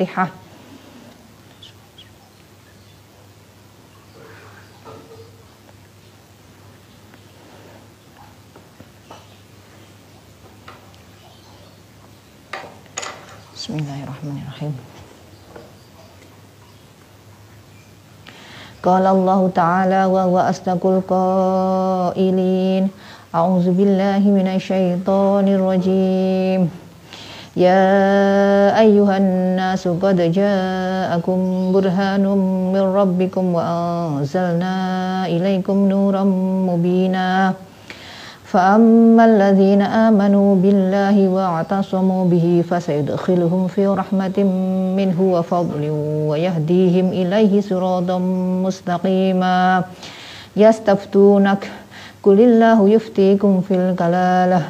Al-Fatihah. Bismillahirrahmanirrahim. Qala Allah Ta'ala wa huwa asdaqul qailin. A'udzu billahi rajim. يا أيها الناس قد جاءكم برهان من ربكم وأنزلنا إليكم نورا مبينا. فأما الذين آمنوا بالله واعتصموا به فسيدخلهم في رحمة منه وفضل ويهديهم إليه صراطا مستقيما. يستفتونك قل الله يفتيكم في الكلالة.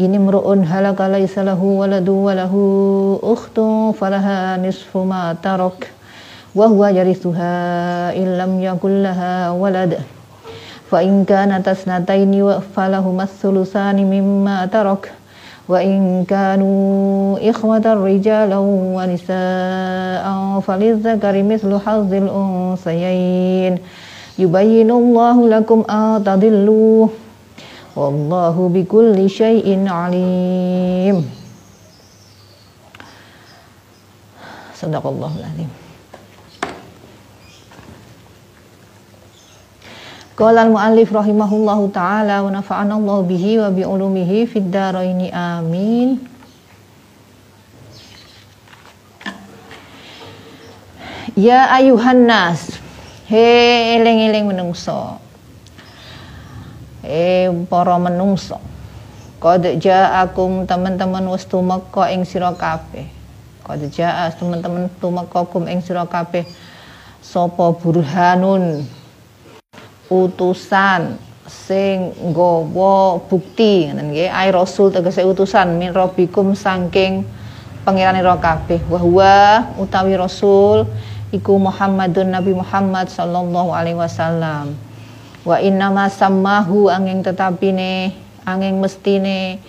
إن امرؤ هلك ليس له ولد وله أخت فلها نصف ما ترك وهو يرثها إن لم يكن لها ولد. فإن كانت اثنتين فلهما الثلثان مما ترك. وإن كانوا إخوة رجالا ونساء فللذكر مثل حظ الأنثيين. يبين الله لكم أن تضلوه. Wallahu bikulli syai'in alim Sadaqallahul azim Qala al-muallif rahimahullahu taala wa nafa'ana Allah bihi wa bi ulumihi fid dharaini amin. Ya ayuhan nas. He eling-eling menungso. Eh para menungso. Qad ja'akum teman-teman wis tumeka ing sira kabeh. Qad ja'a teman-teman tumeka kum ing sira kabeh. Sapa burhanun? Utusan sing nggawa bukti. Ngene nggih ai rasul tegese utusan min rabbikum saking pangeranira kabeh. Wa huwa utawi rasul iku Muhammadun Nabi Muhammad sallallahu alaihi wasallam wa inna ma sammahu angin tetapine angin mestine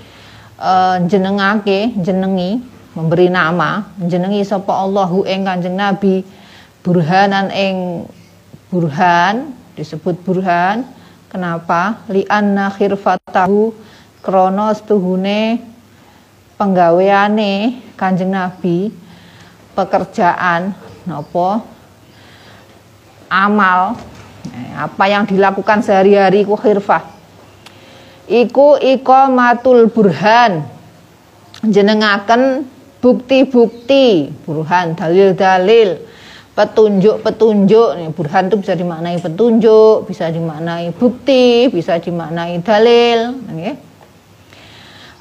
uh, jenengake jenengi memberi nama jenengi sapa Allahu ing Kanjeng Nabi burhanan ing burhan disebut burhan. Kenapa? Li'anna khirfatahu krono stuhune penggaweane Kanjeng Nabi pekerjaan nopo amal apa yang dilakukan sehari-hari ku khirfah. Iku matul burhan. Jenengaken bukti-bukti. Burhan dalil-dalil. Petunjuk-petunjuk. Burhan itu bisa dimaknai petunjuk bisa dimaknai bukti bisa dimaknai dalil. Okay.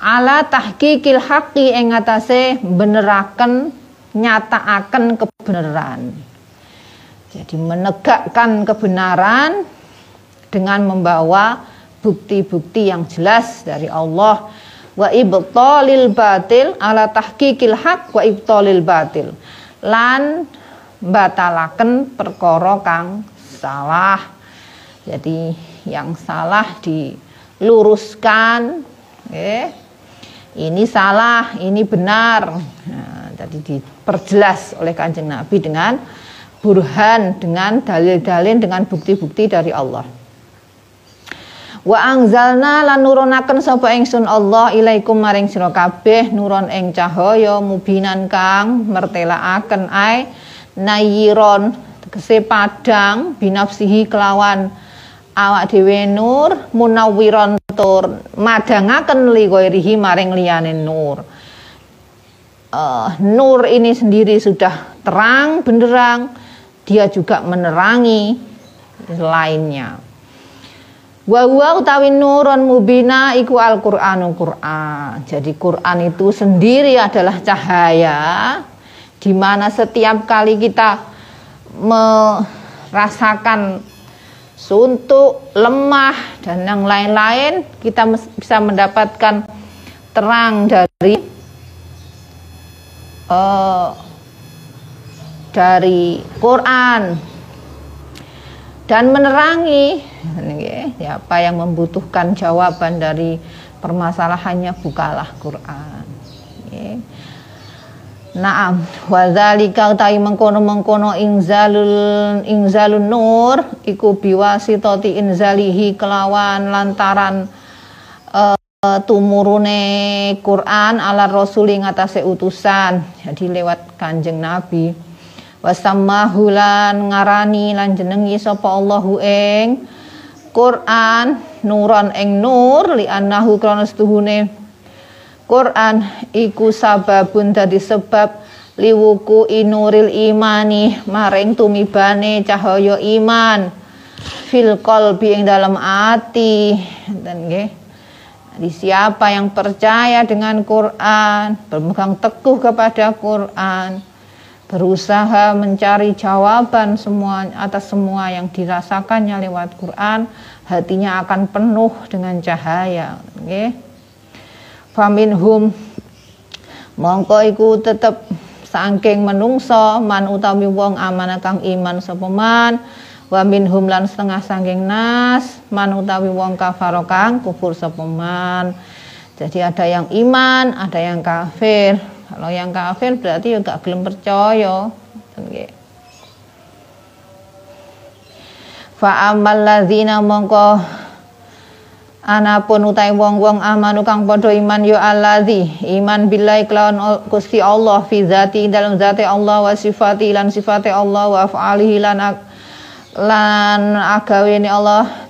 ala tahqiqil haqqi ing atase beneraken nyataaken kebenaran jadi menegakkan kebenaran dengan membawa bukti-bukti yang jelas dari Allah wa ibtalil batil ala tahqiqil haq wa ibtalil batil lan batalaken perkara kang salah. Jadi yang salah diluruskan, okay. ini salah, ini benar. Nah, tadi diperjelas oleh kanjeng Nabi dengan burhan, dengan dalil-dalil, dengan bukti-bukti dari Allah. Wa angzalna lan nurunaken sapa ingsun Allah ilaikum maring sira kabeh nuron ing cahaya mubinan kang mertelaaken ae nayiron tegese padang binafsihi kelawan awak dhewe nur munawiron tur madangaken li ghairihi maring liyane nur uh, nur ini sendiri sudah terang benderang dia juga menerangi lainnya wa huwa utawi nurun mubina iku al-Qur'anu Qur'an. Jadi Quran itu sendiri adalah cahaya di mana setiap kali kita merasakan suntuk, lemah dan yang lain-lain kita bisa mendapatkan terang dari uh, dari Quran dan menerangi ya, apa yang membutuhkan jawaban dari permasalahannya bukalah Quran. Naam, wa dzalika utawi mengkono-mengkono inzalul inzalun nur iku biwasitati inzalihi kelawan lantaran uh, tumurune Quran ala rasul ing atase utusan. Jadi lewat Kanjeng Nabi. Wasammahu lan ngarani lan jenengi sapa Allahu ing Quran nuron ing nur li annahu krana setuhune. Quran iku sababun dadi sebab liwuku inuril imani maring tumibane cahaya iman. Fil qalbi ing dalam ati. Dan nggih. Di siapa yang percaya dengan Quran berpegang teguh kepada Quran berusaha mencari jawaban semua atas semua yang dirasakannya lewat Quran hatinya akan penuh dengan cahaya nggih faminhum mongko iku tetep saking menungso man utawi wong amanah kang iman sapa man. Wa minhum lan setengah saking nas man utawi wong kafaro kang kufur sapa jadi ada yang iman ada yang kafir kalau yang kafir berarti ya gelem percaya. Fa amal ladzina mongko Anapun utai wong-wong amanu kang padha iman yo allazi iman billahi kelawan Gusti Allah fi zati dalam zati Allah wa sifati lan sifate Allah wa af'alihi lan lan agawene Allah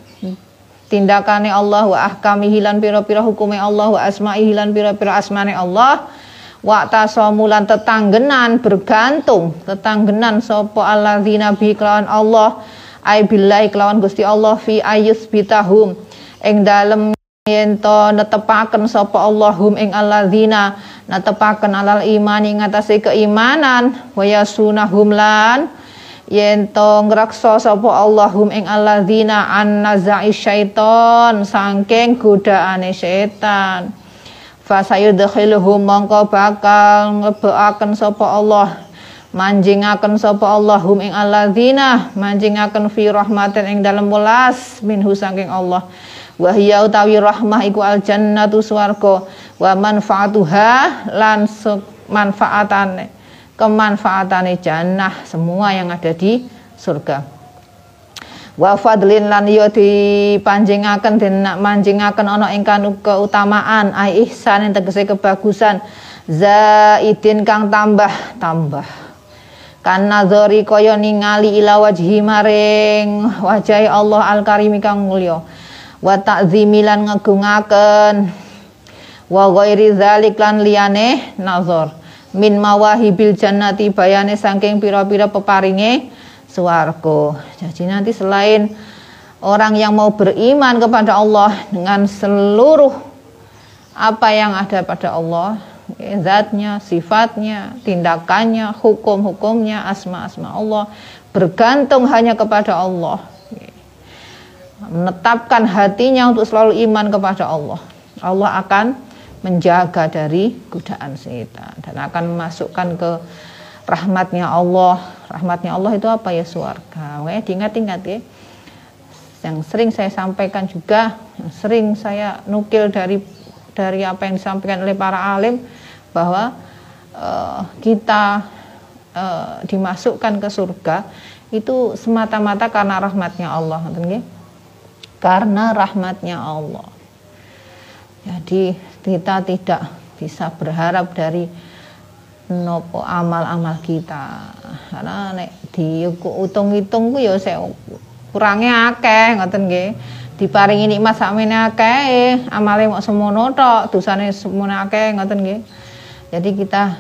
tindakane Allah wa ahkamihi lan pira-pira hukume Allah wa asma'ihi lan pira-pira asmane Allah wa tasamulan tetanggenan bergantung. Tetanggenan sapa alladzina bi kelawan Allah. Ai billahi kelawan Gusti Allah fi ayus bitahum. Ing dalem yen to netepaken sapa Allahum ing alladzina. Netepaken alal iman ing atase keimanan. Wa yasunahum lan yen to ngraksa sapa Allahum ing alladzina. An nazai syaiton saking godaane setan fa sayudkhiluhum mongko bakal nglebekaken sapa Allah. Manjingaken sapa Allahum ing alladzina manjingaken fi rahmatin ing dalem welas minhu saking Allah. Wa hiya utawi rahmah iku al jannatu swarga. Wa manfaatuha lan manfaatane kemanfaatane jannah semua yang ada di surga wa fadlin lan yo dipanjingaken den manjingaken ana ing keutamaan ai ihsan yang tegese kebagusan. Zaidin kang tambah tambah. Kan nazari kaya ningali ila wajhi maring wajahi Allah al karimi kang mulya. Wa ta'zimilan ngegungaken. Wa ghairi zalik lan liyane nazar. Min mawahibil jannati bayane saking pira-pira peparinge swarga. Jadi nanti selain orang yang mau beriman kepada Allah dengan seluruh apa yang ada pada Allah, zatnya, sifatnya, tindakannya, hukum-hukumnya, asma-asma Allah, bergantung hanya kepada Allah menetapkan hatinya untuk selalu iman kepada Allah. Allah akan menjaga dari godaan setan dan akan memasukkan ke rahmatnya Allah. Rahmatnya Allah itu apa ya surga. Oke, diingat-ingat ya. Yang sering saya sampaikan juga, yang sering saya nukil dari dari apa yang disampaikan oleh para alim bahwa uh, kita uh, dimasukkan ke surga itu semata-mata karena rahmatnya Allah, karena rahmatnya Allah. Jadi kita tidak bisa berharap dari nopo amal-amal kita. Karena nek dihitung-hitung ku ya saya kurangnya akeh ngoten nggih. Diparingi nikmat sakmene akeh, amale mok semono tok, dosane semono akeh ngoten nggih. Jadi kita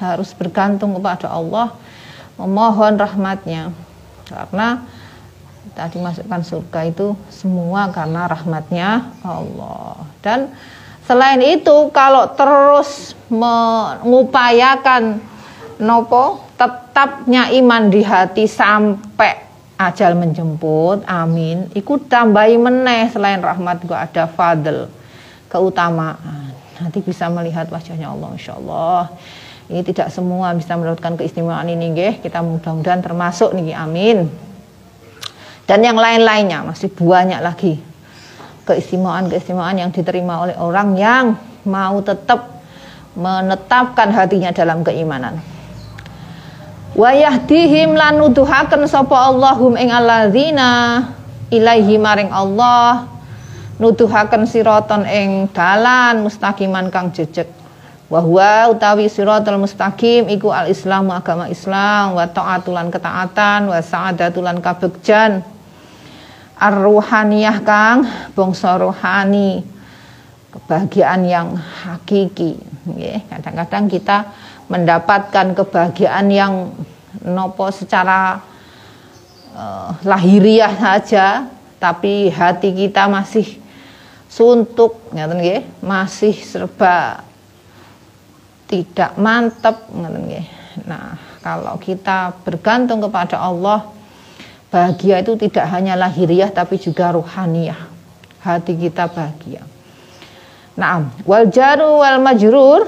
harus bergantung kepada Allah, memohon rahmatnya. Karena kita dimasukkan surga itu semua karena rahmatnya Allah dan selain itu kalau terus mengupayakan nopo tetapnya iman di hati sampai ajal menjemput amin ikut tambahi meneh selain rahmat gua ada fadl keutamaan. Nanti bisa melihat wajahnya Allah Insya Allah ini tidak semua bisa mendapatkan keistimewaan ini nggih. Kita mudah-mudahan termasuk nih amin. Dan yang lain-lainnya masih banyak lagi keistimewaan-keistimewaan yang diterima oleh orang yang mau tetap menetapkan hatinya dalam keimanan. Wa yahdihim lan nuduhaken sapa Allahum ing alladzina ilaihi maring Allah nuduhaken siraton ing dalan mustaqiman kang jejeg. Wa huwa utawi siratal mustaqim iku al islamu agama Islam wa taatulan ketaatan wa sa'adatulan kabegjan ar-ruhaniyah kang. Bangsa rohani. Kebahagiaan yang hakiki. Kadang-kadang kita mendapatkan kebahagiaan yang nopo secara uh, lahiriah saja tapi hati kita masih suntuk. Ngaten nggih? Masih serba tidak mantap ngaten nggih? Nah kalau kita bergantung kepada Allah bahagia itu tidak hanya lahiriah tapi juga ruhaniyah hati kita bahagia. Nah, wal jaru wal majrur.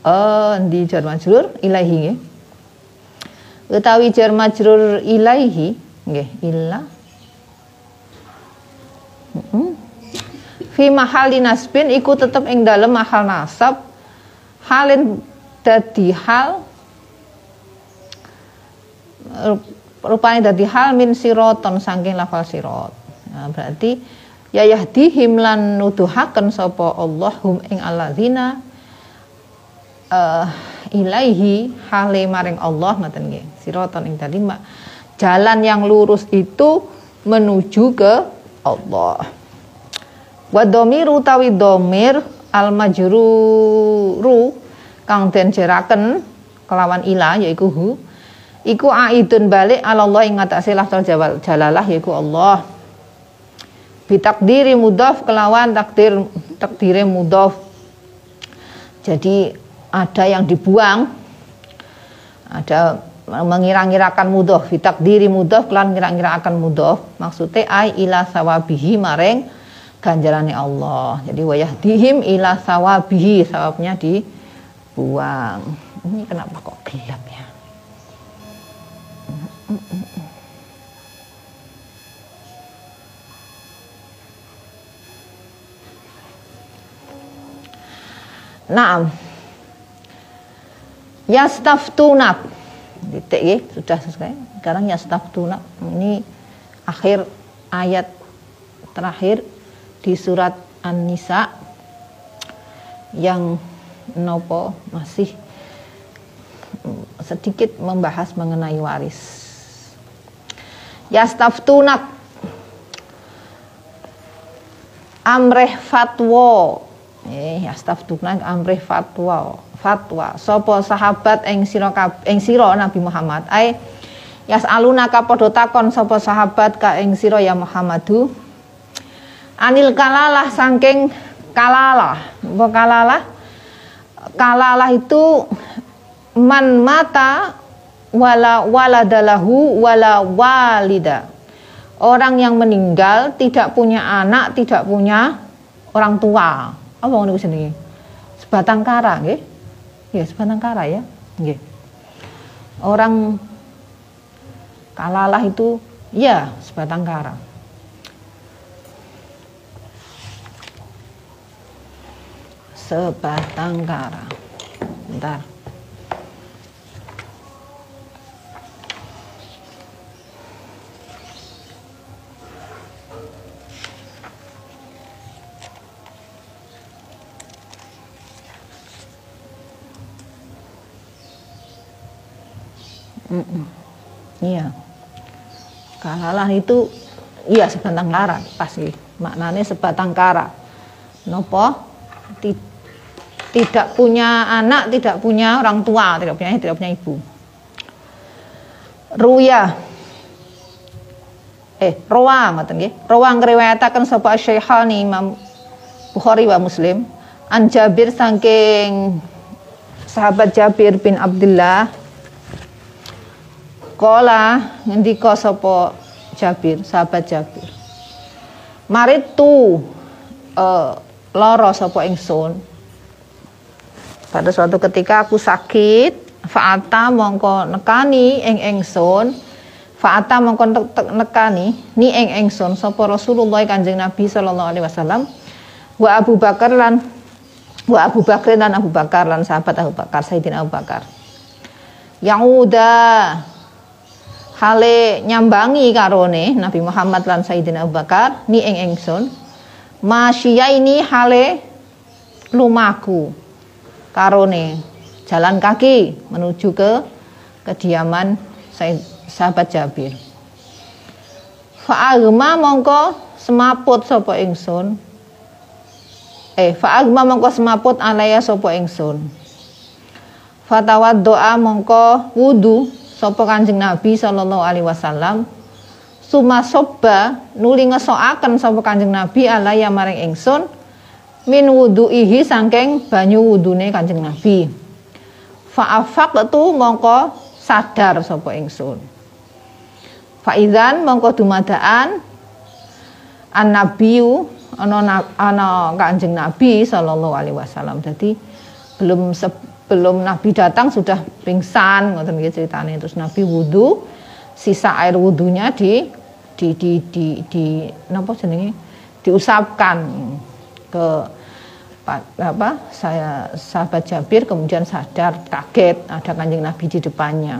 Uh, di jar majrur? Ilahi nggih. Utawi jar majrur ilaihi nggih illa. Hmm. Fi mahali nasbin iku tetep ing dalem mahal nasab. Halin dadi hal rupanya dadi hal min siroton saking lafal sirot. Nah, berarti ya yahdihim lan nuduhaken sapa Allah hum ing alladzina uh, ilaihi hale maring Allah ngoten nggih. Siratan ing tadi jalan yang lurus itu menuju ke Allah. Wa dhamiru tawi dhamir al majruru kang den jeraken kelawan ila yaiku hu iku aidun balik Allah ing ngatasé lafzul jalalah yaiku Allah. Bitakdiri mudhaf kelawan takdir takdire mudhaf jadi ada yang dibuang ada mengira-ngirakan mudhof. Diri mudhof kelan ngira-ngira akan mudhof. Maksudnya ai ila sawabihi mareng ganjarane Allah. Jadi wayah dihim ila sawabihi sawabnya dibuang. Ini kenapa kok gelap ya Nah, yastaftunab titik ya sudah selesai. Sekarang yastaftunab ini akhir ayat terakhir di surat An-Nisa yang nopo masih sedikit membahas mengenai waris yastaftunab amreh fatwa. Eh yastaftunab amreh fatwa. Fatwa. Sapa sahabat ing sira ing sira Nabi Muhammad? Ai yasaluna ka padha takon sapa sahabat ka ing sira ya Muhammadu? Anil kalalah saking kalalah. Apa kalalah? Kalalah itu man mata wala waladalahu wala walida orang yang meninggal tidak punya anak tidak punya orang tua apa ngono jenenge sebatang kara nggih Ya, sebatang kara ya. Nggih. Orang kalalah itu ya sebatang kara. Sebatang kara. Bentar. Iya. Kalalah itu iya sebatang kara pasti maknanya sebatang kara. Nopo tidak punya anak, tidak punya orang tua, tidak punya tidak punya ibu. Ruya eh roa ngoten nggih. Roa ngriwayataken sapa Syekhani Imam Bukhari wa Muslim an Jabir saking sahabat Jabir bin Abdullah Kola ngendika sapa Jabir, sahabat Jabir. Maritu uh, eh, loro sapa ingsun. Pada suatu ketika aku sakit, fa'ata mongko nekani ing ingsun. Fa'ata mongko nekani ni ing ingsun sapa Rasulullah Kanjeng Nabi sallallahu alaihi wasallam. Wa Abu Bakar lan wa Abu Bakar dan Abu Bakar lan sahabat Abu Bakar Sayyidina Abu Bakar yang udah hale nyambangi karone Nabi Muhammad lan Sayyidina Abu Bakar ni ing ingsun masya ini hale lumaku karone jalan kaki menuju ke kediaman sahabat Jabir. Fa'agma mongko semaput sapa ingsun eh fa'agma mongko semaput alaya sapa ingsun fatawad doa mongko wudu sapa kanjeng Nabi sallallahu alaihi wasallam? Suma sobba nuli ngesoaken sapa kanjeng Nabi alaya maring ingsun min wuduihi sangking banyu wudune kanjeng Nabi. Fa'afak tu mongko sadar sapa ingsun. Faizan mongko dumadaan an nabiyu ana ana Kanjeng Nabi sallallahu alaihi wasallam. Jadi belum sebelum Nabi datang sudah pingsan ngoten nggih ceritane. Terus Nabi wudu sisa air wudunya di di di di, di napa jenenge? Diusapkan ke apa saya sahabat Jabir kemudian sadar kaget ada kanjeng Nabi di depannya.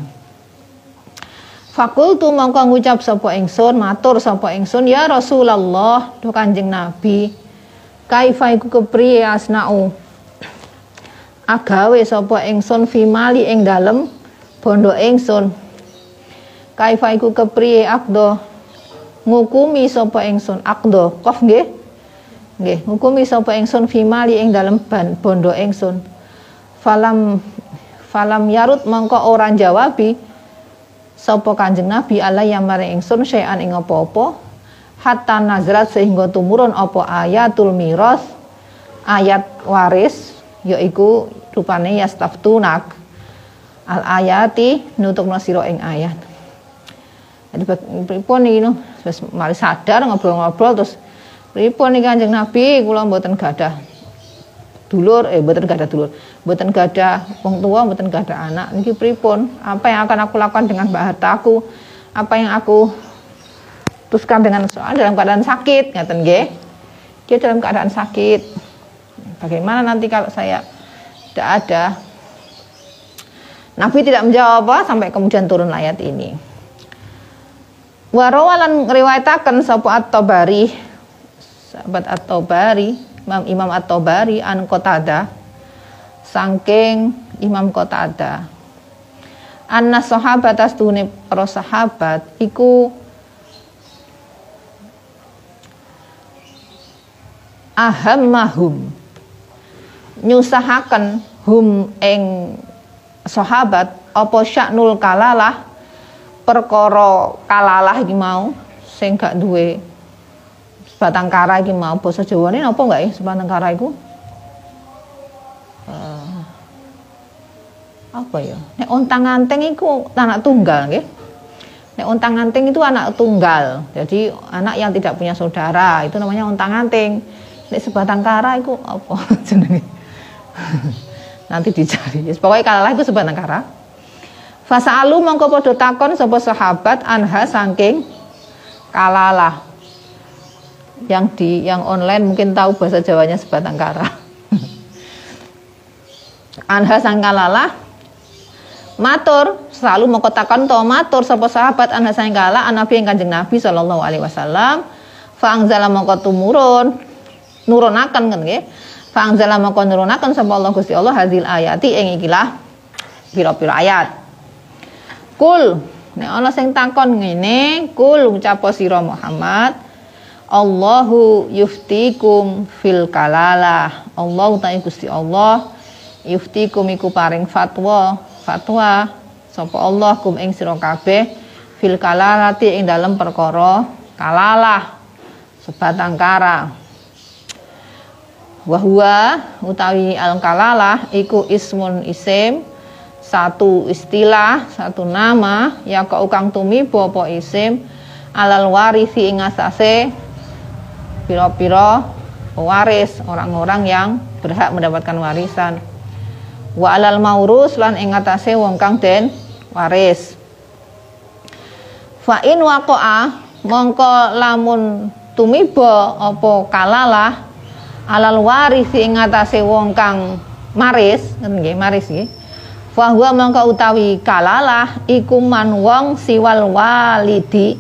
Fakultu mongko ngucap sapa ingsun matur sapa ingsun ya Rasulullah do Kanjeng Nabi kaifa iku kepriye asnau agawe sapa ingsun fimali ing dalem bondo ingsun. Kaifa iku kepriye akdo? Ngukumi sapa ingsun akdo. Kof nggih? Nggih ngukumi sapa ingsun fimali ing dalem bondo ingsun. Falam falam yarut mongko ora jawabi sapa Kanjeng Nabi Allah yang maring ingsun syai'an ing apa-apa. Hatta nazrat sehingga tumurun apa ayatul miras ayat waris yaiku rupane yastaftunak al ayati nutukna sira ing ayat. Jadi pripun iki no wis mari sadar ngobrol-ngobrol terus pripun iki Kanjeng Nabi? Kula mboten gadah dulur eh mboten gadah dulur mboten gadah wong tua mboten gadah anak. Niki pripun? Apa yang akan aku lakukan dengan mbak hartaku? Apa yang aku teruskan dengan soal dalam keadaan sakit? Ngaten nggih. Dia dalam keadaan sakit bagaimana nanti kalau saya tidak ada? Nabi tidak menjawab apa sampai kemudian turun ayat ini. Warawalan riwayataken sapa At-Tabari sahabat At-Tabari Imam Imam At-Tabari an Qatada. Sangking Imam Kota ada Anna sahabat astune para sahabat iku ahammahum nyusahaken hum ing sahabat apa syaknul kalalah perkara kalalah iki mau sing gak duwe sebatang kara iki mau. Basa Jawane napa enggak ya sebatang kara iku? Apa ya? Nek ontang anting itu anak tunggal nggih. Nek ontang anting itu anak tunggal. Jadi anak yang tidak punya saudara itu namanya ontang anting nek sebatang kara itu apa jenenge nanti dicari. Pokoknya kalah itu sebatang kara Fasa alu mongko padha takon sapa sahabat anha saking kalalah. Yang di yang online mungkin tahu bahasa Jawanya sebatang kara. Anha sang kalalah. Matur selalu mau kotakan to matur sapa sahabat ana kala an nabi yang kanjeng nabi sallallahu alaihi wasallam. Fa angzala mongko tumurun. Nurunaken kan nggih fa angzala mongko nurunaken sapa Allah Gusti Allah hadil ayati ing ikilah pira-pira ayat. Kul nek ana sing takon ngene kul ucap sira Muhammad Allahu yuftikum fil kalalah Allah ta Gusti Allah yuftikum iku paring fatwa. Fatwa sapa Allah kum ing sira kabeh fil kalalati ing dalem perkara kalalah sebatang kara wahwa utawi al kalalah iku ismun isim satu istilah satu nama ya kau kang tumi apa isim alal warisi ing asase piro-piro waris orang-orang yang berhak mendapatkan warisan. Wa alal maurus lan ing atase wong kang den waris. Fa in waqa'a mongko lamun tumiba apa kalalah alal warisi ing atase wong kang maris nggih maris nggih Fahuwa mangka utawi kalalah iku man wong siwal walidi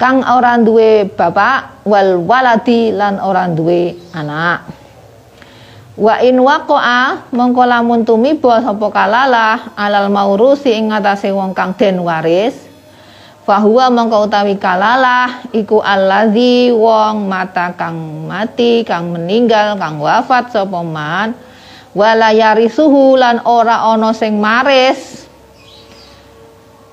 kang ora duwe bapak wal waladi lan ora duwe anak. Wa in waqa'a mongko lamun tumiba sapa kalalah alal maurusi ing ngatasé wong kang den waris fahuwa mongko utawi kalalah iku allazi wong mata kang mati kang meninggal kang wafat sapa man. Wala yarisuhu lan ora ana sing maris.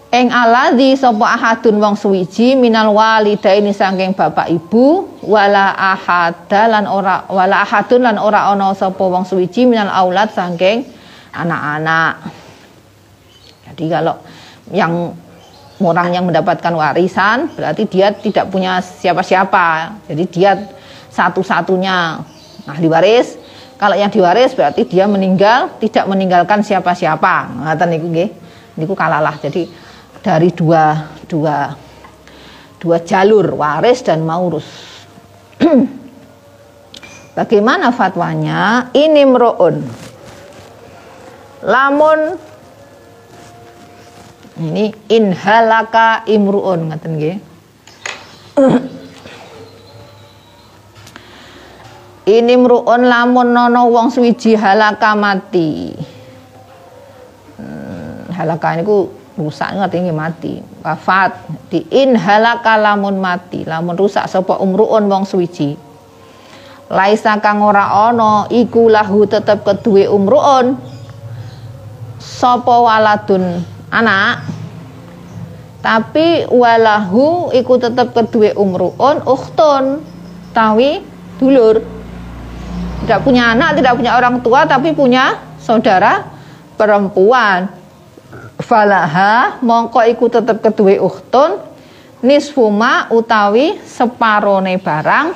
Ing aladzi sapa ahadun wong suwiji minal walidaini saking bapak ibu wala ahada lan ora wala ahadun lan ora ana sapa wong suwiji minal aulad saking anak-anak. Jadi kalau yang orang yang mendapatkan warisan berarti dia tidak punya siapa-siapa jadi dia satu-satunya ahli waris kalau yang diwaris berarti dia meninggal tidak meninggalkan siapa-siapa. Ngaten niku nggih. Niku kalalah. Jadi dari dua dua dua jalur waris dan maurus. Bagaimana fatwanya? Ini meruun. Lamun ini inhalaka imruun ngaten nggih. ini mruun lamun nono wong suwiji halaka mati. Hmm, halaka niku rusak ngerti mati. Wafat. Di in halaka lamun mati. Lamun rusak sapa umruun wong suwiji. Laisa kang ora ana iku lahu tetep keduwe umruun sapa waladun anak. Tapi walahu iku tetep keduwe umruun ukhtun. Tawi dulur. Tidak punya anak, tidak punya orang tua, tapi punya saudara perempuan. Falaha mongko iku tetep kedue uhtun nisfuma utawi separone barang.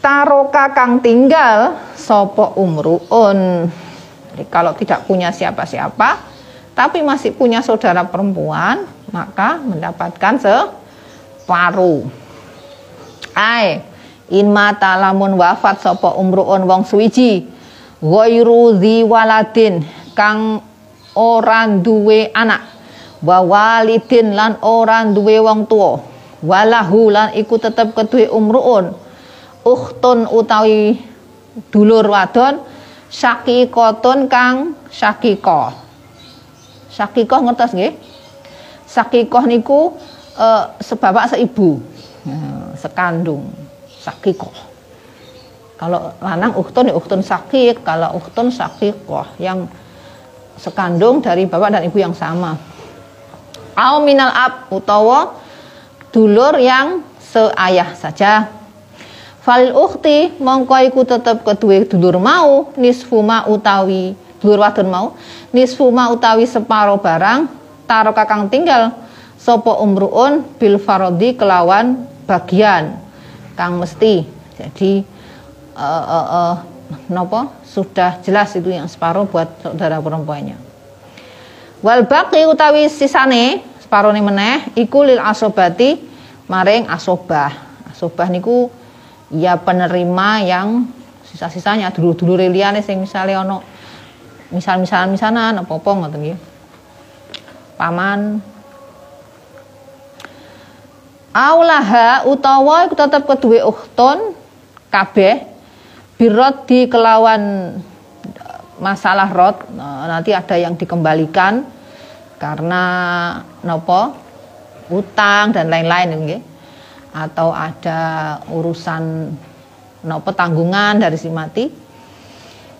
Taroka kang tinggal sopo umruun. Kalau tidak punya siapa-siapa, tapi masih punya saudara perempuan, maka mendapatkan separuh. Ai in mata lamun wafat sapa umruun wong suwiji ghairu waladin kang ora duwe anak. Wa walidin lan ora duwe wong tuwa. Walahu lan iku tetep keduwe umruun. Ukhtun utawi dulur wadon syakikotun kang syakiko syakikoh ngertos nggih syakikoh niku uh, sebapak seibu nah, sekandung sakikoh. Kalau lanang uhtun ya uhtun sakik, kalau uhtun sakikoh yang sekandung dari bapak dan ibu yang sama. Au minal ab utawa dulur yang seayah saja. Fal ukhti mongko iku tetep kedue dulur mau nisfuma utawi dulur wadon mau. Nisfuma utawi separo barang taro kakang tinggal sopo umruun bil farodi kelawan bagian. Kang mesti. Jadi uh, uh, uh, nopo? Sudah jelas itu yang separuh buat saudara perempuannya. Wal baqi utawi sisane separuh nih meneh iku lil asobati maring asobah. Asobah niku ya penerima yang sisa-sisanya dulu-dulu liyane sing misalnya ono misal-misal misalnya apa-apa ngoten paman. Aulaha utawa tetep kedue uhtun kabeh birot di kelawan masalah rot nanti ada yang dikembalikan karena nopo utang dan lain-lain atau ada urusan nopo tanggungan dari si mati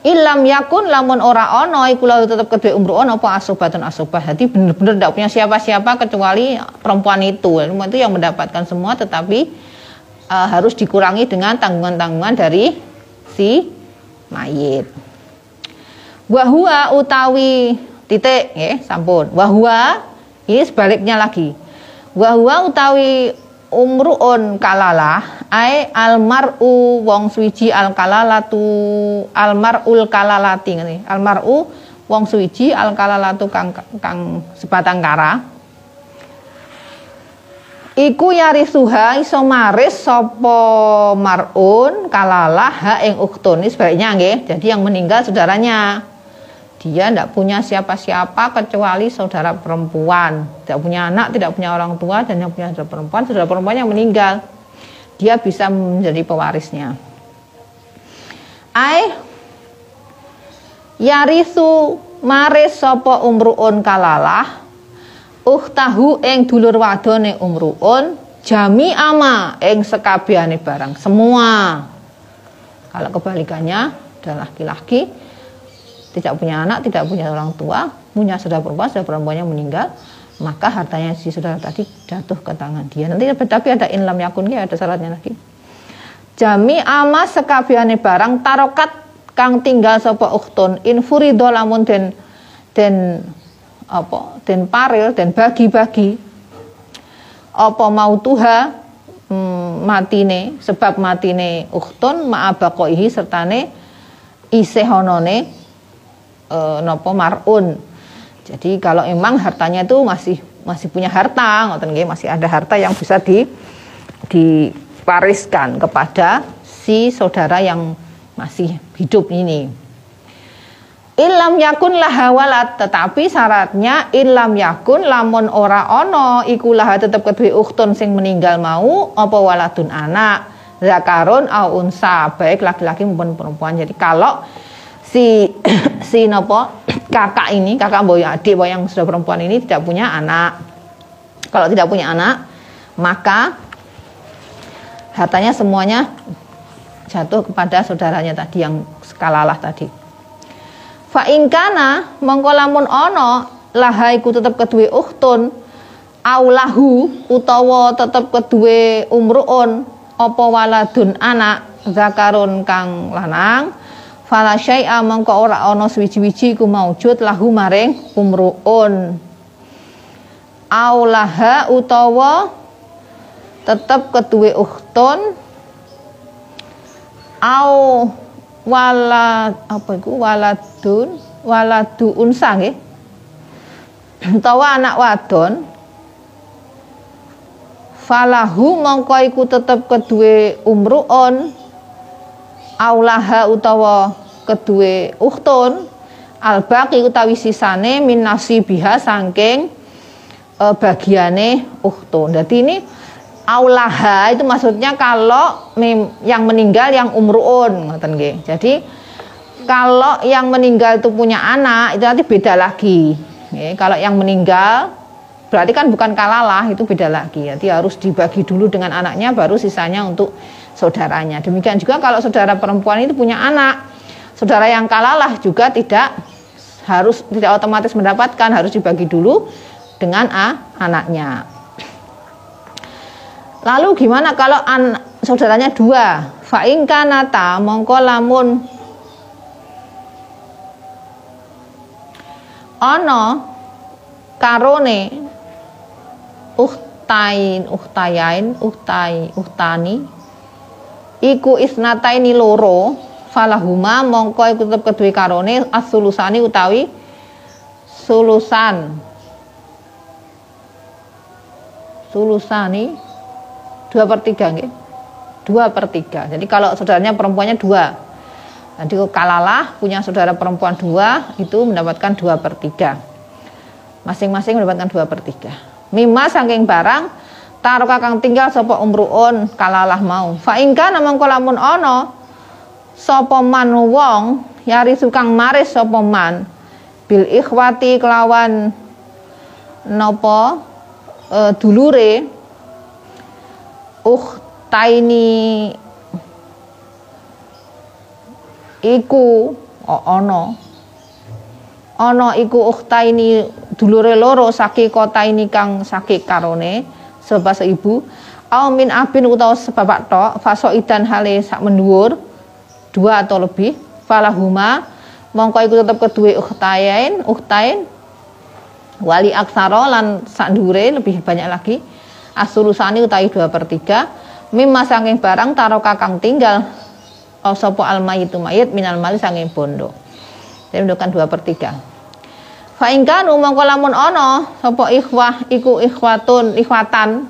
Ilam yakun lamun ora ono iku lalu tetep kedue umruun apa asobatun asobah. Jadi bener-bener tidak punya siapa-siapa kecuali perempuan itu. Itu yang mendapatkan semua tetapi uh, harus dikurangi dengan tanggungan-tanggungan dari si mayit. Wahua utawi titik ya, sampun. Wahua ini sebaliknya lagi. Wahua utawi umruun kalalah ai almaru wong suwiji al kalalatu almarul kalalati ngene. Almaru wong suwiji al kalalatu kang kang sebatang kara. Iku yarisuha iso maris sapa marun kalalah ha ing uktun. Sebaliknya nggih. Jadi yang meninggal saudaranya dia tidak punya siapa-siapa kecuali saudara perempuan. Tidak punya anak tidak punya orang tua dan yang punya saudara perempuan saudara perempuan yang meninggal. Dia bisa menjadi pewarisnya. Ai yarisu maris sapa umruun kalalah uhtahu ing dulur wadone umruun jami ama ing sekabehane barang semua. Kalau kebalikannya adalah laki-laki tidak punya anak tidak punya orang tua punya saudara perempuan saudara perempuannya meninggal maka hartanya si saudara tadi jatuh ke tangan dia. Nanti tapi ada inlam yakun ya ada syaratnya lagi. Jami ama sekabehane barang tarokat kang tinggal sapa ukhtun. Infurido lamun den den apa den paril den bagi-bagi. Apa mau tuha hmm, matine sebab matine ukhtun ma'abaqaihi sertane isih honone e, nopo marun jadi kalau emang hartanya itu masih masih punya harta ngoten nggih masih ada harta yang bisa di dipariskan kepada si saudara yang masih hidup ini Ilam yakun laha walad tetapi syaratnya ilam yakun lamun ora ono iku laha tetep kedue ukhtun sing meninggal mau apa waladun anak zakarun au unsa baik laki-laki maupun perempuan. Jadi kalau si si nopo kakak ini kakak boy adik boy yang sudah perempuan ini tidak punya anak. Kalau tidak punya anak maka hartanya semuanya jatuh kepada saudaranya tadi yang skalalah tadi. Fa ingkana mongko lamun ana laha iku tetep kedue ukhtun aulahu utawa tetep kedue umruun apa waladun anak zakarun kang lanang fala syai'a mongko ora ana suwiji-wiji iku maujud lahu maring umruun aulaha utawa tetep kedue ukhtun au wala apa iku? Waladun waladu unsa nggih utawa anak wadon. Falahu mongko iku tetep kedue umruun aulaha utawa kedue uhtun albaqi utawi sisane min nasibiha saking e, bagiane uhtun. Dadi ini aulaha itu maksudnya kalau yang meninggal yang umruun ngoten nggih. Jadi kalau yang meninggal itu punya anak itu nanti beda lagi. Kalau yang meninggal berarti kan bukan kalalah itu beda lagi. Jadi harus dibagi dulu dengan anaknya baru sisanya untuk saudaranya. Demikian juga kalau saudara perempuan itu punya anak, saudara yang kalalah juga tidak harus tidak otomatis mendapatkan, harus dibagi dulu dengan a, anaknya. Lalu gimana kalau an, saudaranya dua? Fa'in kanata mongko lamun ono karone uhtain uhtayain uhtai uhtani iku isnataini loro falahuma mongko iku tetep kedue karone asulusani utawi sulusan. Sulusani dua per tiga nggih? Dua per tiga. Jadi kalau saudaranya perempuannya dua. Nanti kalalah punya saudara perempuan dua itu mendapatkan dua per tiga. Masing-masing mendapatkan dua per tiga. Mima saking barang taruh kakang tinggal sopo umruun? Kalalah mau. Faingka namang kolamun ono sopo man wong yari sukang maris sopo man bil ikhwati kelawan nopo e, dulure ukhtaini iku ana. Ana iku ukhtaini dulure loro saking kota ini kang sakit karone sebab seibu au min abin utawa sebapak tok faso idan hale sak menduwur dua atau lebih falahuma mongko iku tetep kedue ukhtain ukhtain wali aksara lan sak lebih banyak lagi asulusani utai dua per tiga mimma sanging barang taro kakang tinggal sopo alma itu mayit minal mali sanging bondo. Jadi menunjukkan dua per tiga Faingkan umang kolamun ono sopo ikhwah iku ikhwatun ikhwatan.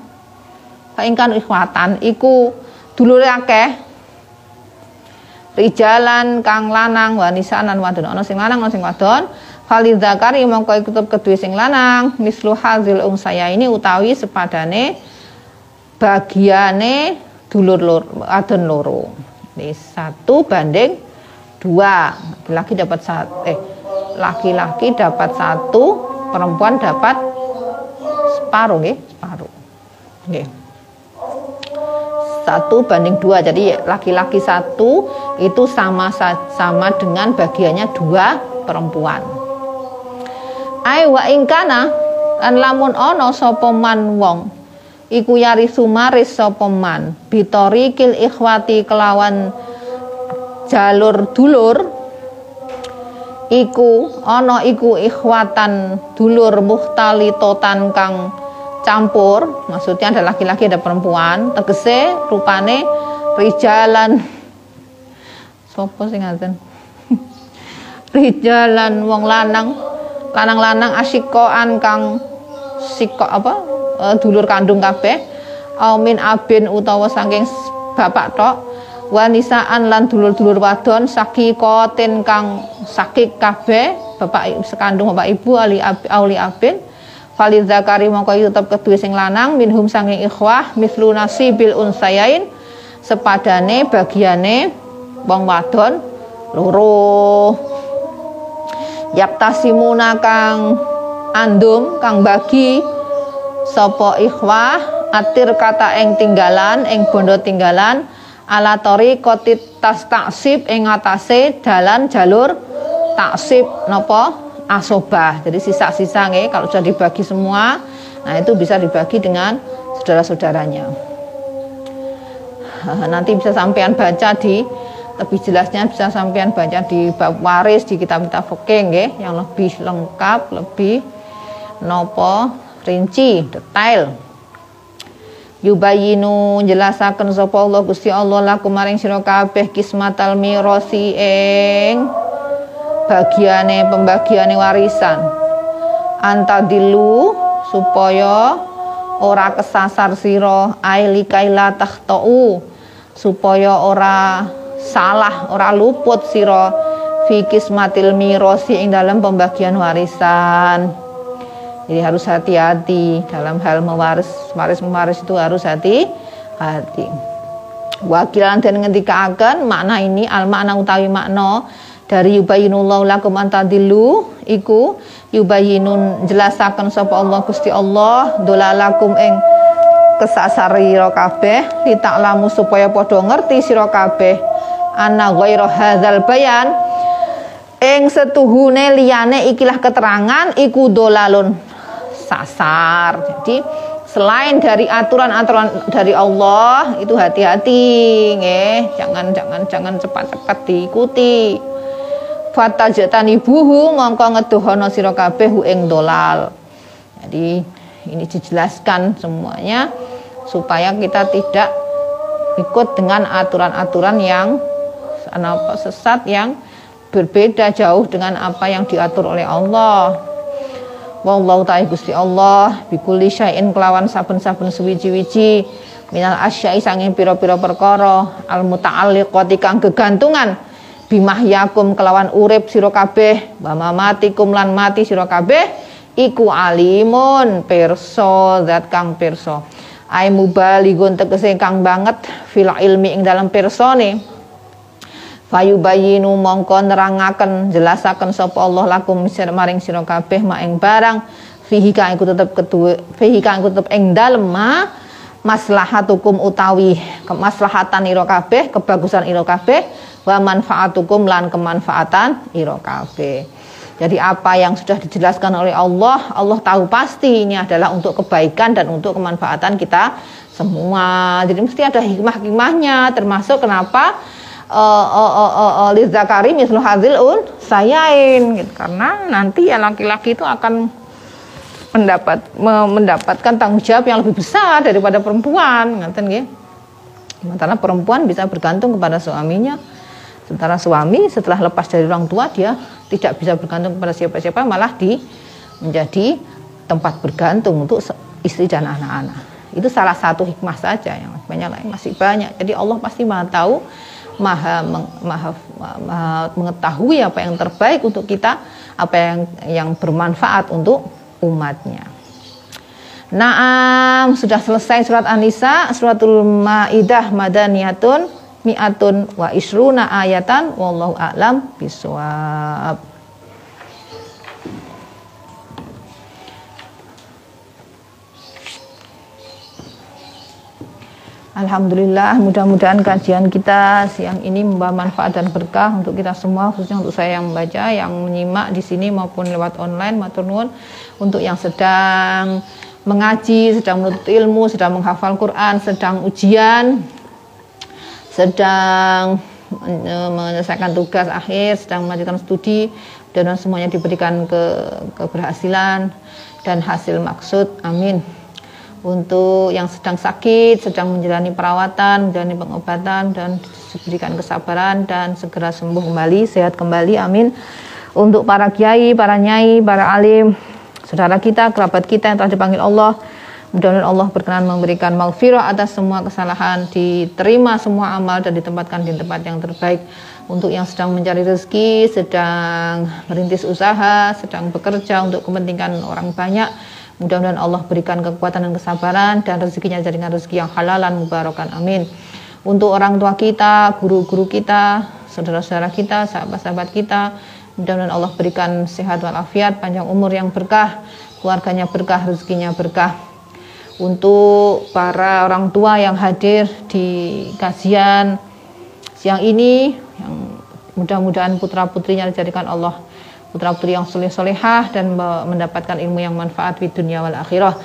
Ingkan ikhwatan iku dulure akeh. Rijalan kang lanang wanisan lan wadon. Ana sing lanang ana sing wadon. Falid zakari mongko iku kedue sing lanang. Mislu hazil saya ini utawi sepadane bagiane dulur lor, adon loro. Ini satu banding dua. Laki dapat satu eh laki-laki dapat satu perempuan dapat separuh nggih separuh. Nggih. Satu banding dua jadi laki-laki satu itu sama sama dengan bagiannya dua perempuan. Ai wa ingkana lan lamun ono sapa wong iku yari sumaris sapa man bitorikil ikhwati kelawan jalur dulur iku ana iku ikhwatan dulur muhtalitotan kang campur. Maksudnya ada laki-laki ada perempuan. Tegese rupane rijalan. Sopo sing ngaten? Rijalan wong lanang lanang-lanang asikoan kang siko apa e, dulur kandung kabeh. Aumin abin utawa saking bapak tok wanisaan lan dulur-dulur wadon sakikotin kang sakik kabeh bapak sekandung bapak ibu ali auli abin. Falid zakari mongko tetep kedua sing lanang minhum sanging ikhwah mislu nasibil unsayain sepadane bagiane wong wadon loro. Yaktasimuna kang andum kang bagi sapa ikhwah atir kata ing tinggalan ing bondo tinggalan ala tas taksib ing atase dalan jalur taksib nopo asobah. Jadi sisa-sisa nih kalau sudah dibagi semua, nah itu bisa dibagi dengan saudara-saudaranya. Nanti bisa sampean baca di lebih jelasnya bisa sampean baca di bab waris di kitab-kitab fikih nggih yang lebih lengkap, lebih nopo rinci, detail. Yubayinu jelasaken sapa Allah Gusti Allah lakum maring sira kabeh kismatal mirasi ing bagiane pembagiane warisan. Antadilu supaya ora kesasar sira aili kaila tahtau supaya ora salah ora luput sira fi kismatil mirosi ing dalam pembagian warisan jadi harus hati-hati dalam hal mewaris waris mewaris itu harus hati-hati. Wakilan dan akan makna ini al makna utawi makna dari yubayinullahu lakum antadilu iku yubayinun jelasaken sapa Allah Gusti Allah dolalakum ing kesasar sira kabeh litaklamu supaya padha ngerti sira kabeh. Ana ghairu hadzal bayan. Ing setuhune liyane ikilah keterangan iku dolalun sasar. Jadi selain dari aturan-aturan dari Allah itu hati-hati nggih. Jangan jangan jangan cepat-cepat diikuti. Fatajatani buhu mongko ngeduhono sira kabeh ing dolal. Jadi ini dijelaskan semuanya supaya kita tidak ikut dengan aturan-aturan yang sesat yang berbeda jauh dengan apa yang diatur oleh Allah. Wallahu ta'ala Gusti Allah bikuli syai'in kelawan saben-saben suwiji-wiji minal asyai sanging pira-pira perkara al muta'alliqati kang kegantungan bimahyakum kelawan urip sira kabeh wa mamatikum lan mati sira iku alimun perso zat kang perso ai mubaligun tegese kang banget fil ilmi ing dalam persone bayinu mongko nerangaken jelasaken sapa Allah lakum maring sira kabeh mak ing barang fihi kang iku tetep kedue fihi kang iku tetep ing dalem ma maslahatukum utawi kemaslahatan ira kabeh kebagusan ira kabeh wa manfaatukum lan kemanfaatan ira kabeh. Jadi apa yang sudah dijelaskan oleh Allah, Allah tahu pasti ini adalah untuk kebaikan dan untuk kemanfaatan kita semua. Jadi mesti ada hikmah-hikmahnya termasuk kenapa uh, uh, uh, uh, uh, Zakari mislu hazil un sayain gitu. karena nanti ya laki-laki itu akan mendapat mendapatkan tanggung jawab yang lebih besar daripada perempuan ngaten nggih. Sementara perempuan bisa bergantung kepada suaminya Sementara suami setelah lepas dari orang tua dia tidak bisa bergantung kepada siapa-siapa malah di menjadi tempat bergantung untuk istri dan anak-anak. Itu salah satu hikmah saja yang banyak lain masih banyak. Jadi Allah pasti Maha tahu, Maha, maha, maha mengetahui apa yang terbaik untuk kita, apa yang yang bermanfaat untuk umatnya. Naam, sudah selesai surat An-Nisa, suratul Maidah madaniyatun mi'atun wa isruna ayatan wallahu a'lam bisawab. Alhamdulillah, mudah-mudahan kajian kita siang ini membawa manfaat dan berkah untuk kita semua, khususnya untuk saya yang membaca, yang menyimak di sini maupun lewat online, matur nuwun untuk yang sedang mengaji, sedang menuntut ilmu, sedang menghafal Quran, sedang ujian, sedang menyelesaikan tugas akhir, sedang melanjutkan studi, dan semuanya diberikan ke keberhasilan dan hasil maksud. Amin. Untuk yang sedang sakit, sedang menjalani perawatan, menjalani pengobatan dan diberikan kesabaran dan segera sembuh kembali, sehat kembali. Amin. Untuk para kiai, para nyai, para alim, saudara kita, kerabat kita yang telah dipanggil Allah. Mudah-mudahan Allah berkenan memberikan maghfirah atas semua kesalahan, diterima semua amal dan ditempatkan di tempat yang terbaik. Untuk yang sedang mencari rezeki, sedang merintis usaha, sedang bekerja untuk kepentingan orang banyak, mudah-mudahan Allah berikan kekuatan dan kesabaran dan rezekinya jaringan rezeki yang halalan mubarakan. Amin. Untuk orang tua kita, guru-guru kita, saudara-saudara kita, sahabat-sahabat kita, Mudah-mudahan Allah berikan sehat walafiat, panjang umur yang berkah, keluarganya berkah, rezekinya berkah. Untuk para orang tua yang hadir di kajian siang ini, yang mudah-mudahan putra-putrinya dijadikan Allah putra-putri yang soleh solehah dan mendapatkan ilmu yang manfaat di dunia wal akhirah.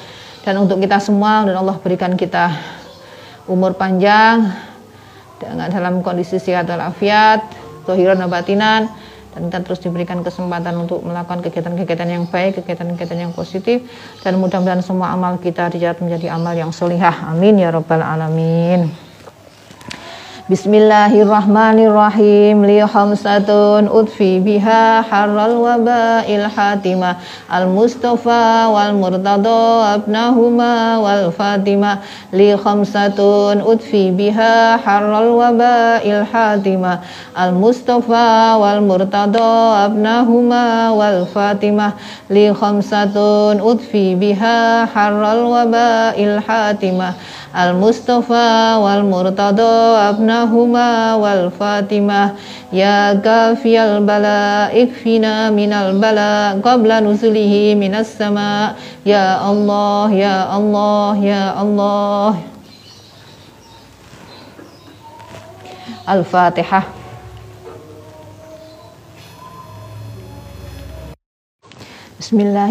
Dan untuk kita semua, dan Allah berikan kita umur panjang dengan dalam kondisi sehat walafiat, tohiran batinan, dan kita terus diberikan kesempatan untuk melakukan kegiatan-kegiatan yang baik, kegiatan-kegiatan yang positif dan mudah-mudahan semua amal kita dijalankan menjadi amal yang solihah. Amin ya rabbal alamin. Bismillahirrahmanirrahim li khamsatun utfi biha harral il hatima al mustafa wal murtada abnahuma wal fatima li khamsatun utfi biha harral il hatima al mustafa wal murtada abnahuma wal fatima li khamsatun utfi biha harral il hatima al mustafa wal murtada abnahuma بينهما والفاتمة يا كافي البلاء اكفنا من البلاء قبل نزله من السماء يا الله يا الله يا الله الفاتحة بسم الله